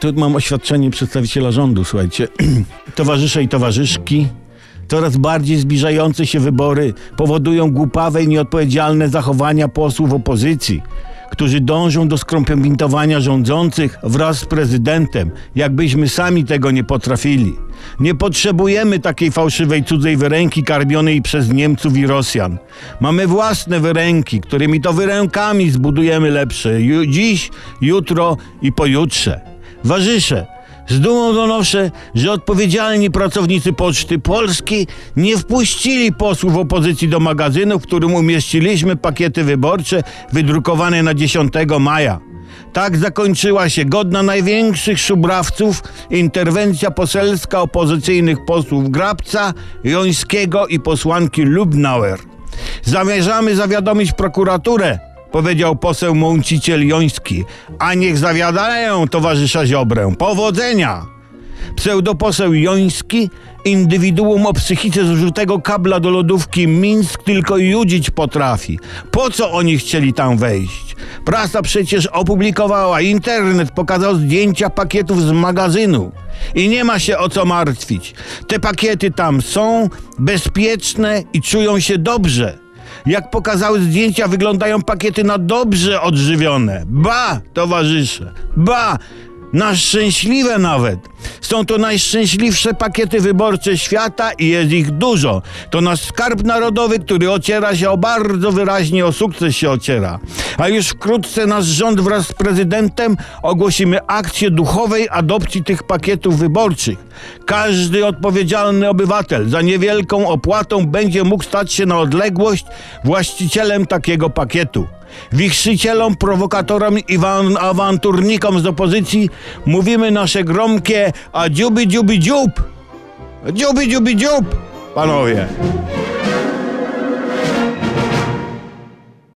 Tu mam oświadczenie przedstawiciela rządu, słuchajcie. Towarzysze i towarzyszki, coraz bardziej zbliżające się wybory powodują głupawe i nieodpowiedzialne zachowania posłów opozycji, którzy dążą do skompromitowania rządzących wraz z prezydentem, jakbyśmy sami tego nie potrafili. Nie potrzebujemy takiej fałszywej cudzej wyręki karmionej przez Niemców i Rosjan. Mamy własne wyręki, którymi to wyrękami zbudujemy lepsze dziś, jutro i pojutrze. Warzysze, z dumą donoszę, że odpowiedzialni pracownicy Poczty Polskiej nie wpuścili posłów opozycji do magazynu, w którym umieściliśmy pakiety wyborcze wydrukowane na 10 maja. Tak zakończyła się godna największych szubrawców interwencja poselska opozycyjnych posłów Grabca, Jońskiego i posłanki Lubnauer. Zamierzamy zawiadomić prokuraturę, powiedział poseł Mąciciel Joński, a niech zawiadają towarzysza Ziobrę. Powodzenia! Pseudoposeł Joński, indywiduum o psychice zużytego kabla do lodówki Mińsk tylko judzić potrafi. Po co oni chcieli tam wejść? Prasa przecież opublikowała, internet pokazał zdjęcia pakietów z magazynu. I nie ma się o co martwić. Te pakiety tam są bezpieczne i czują się dobrze. Jak pokazały zdjęcia, wyglądają pakiety na dobrze odżywione. Ba, towarzysze, ba, na szczęśliwe nawet. Są to najszczęśliwsze pakiety wyborcze świata i jest ich dużo. To nasz skarb narodowy, który ociera się o bardzo wyraźnie o sukces się ociera. A już wkrótce nasz rząd wraz z prezydentem ogłosimy akcję duchowej adopcji tych pakietów wyborczych. Każdy odpowiedzialny obywatel za niewielką opłatą będzie mógł stać się na odległość właścicielem takiego pakietu. Wichrzycielom, prowokatorom i wan- awanturnikom z opozycji mówimy nasze gromkie a dziubi dziubi dziób. Dziubi dziób, panowie.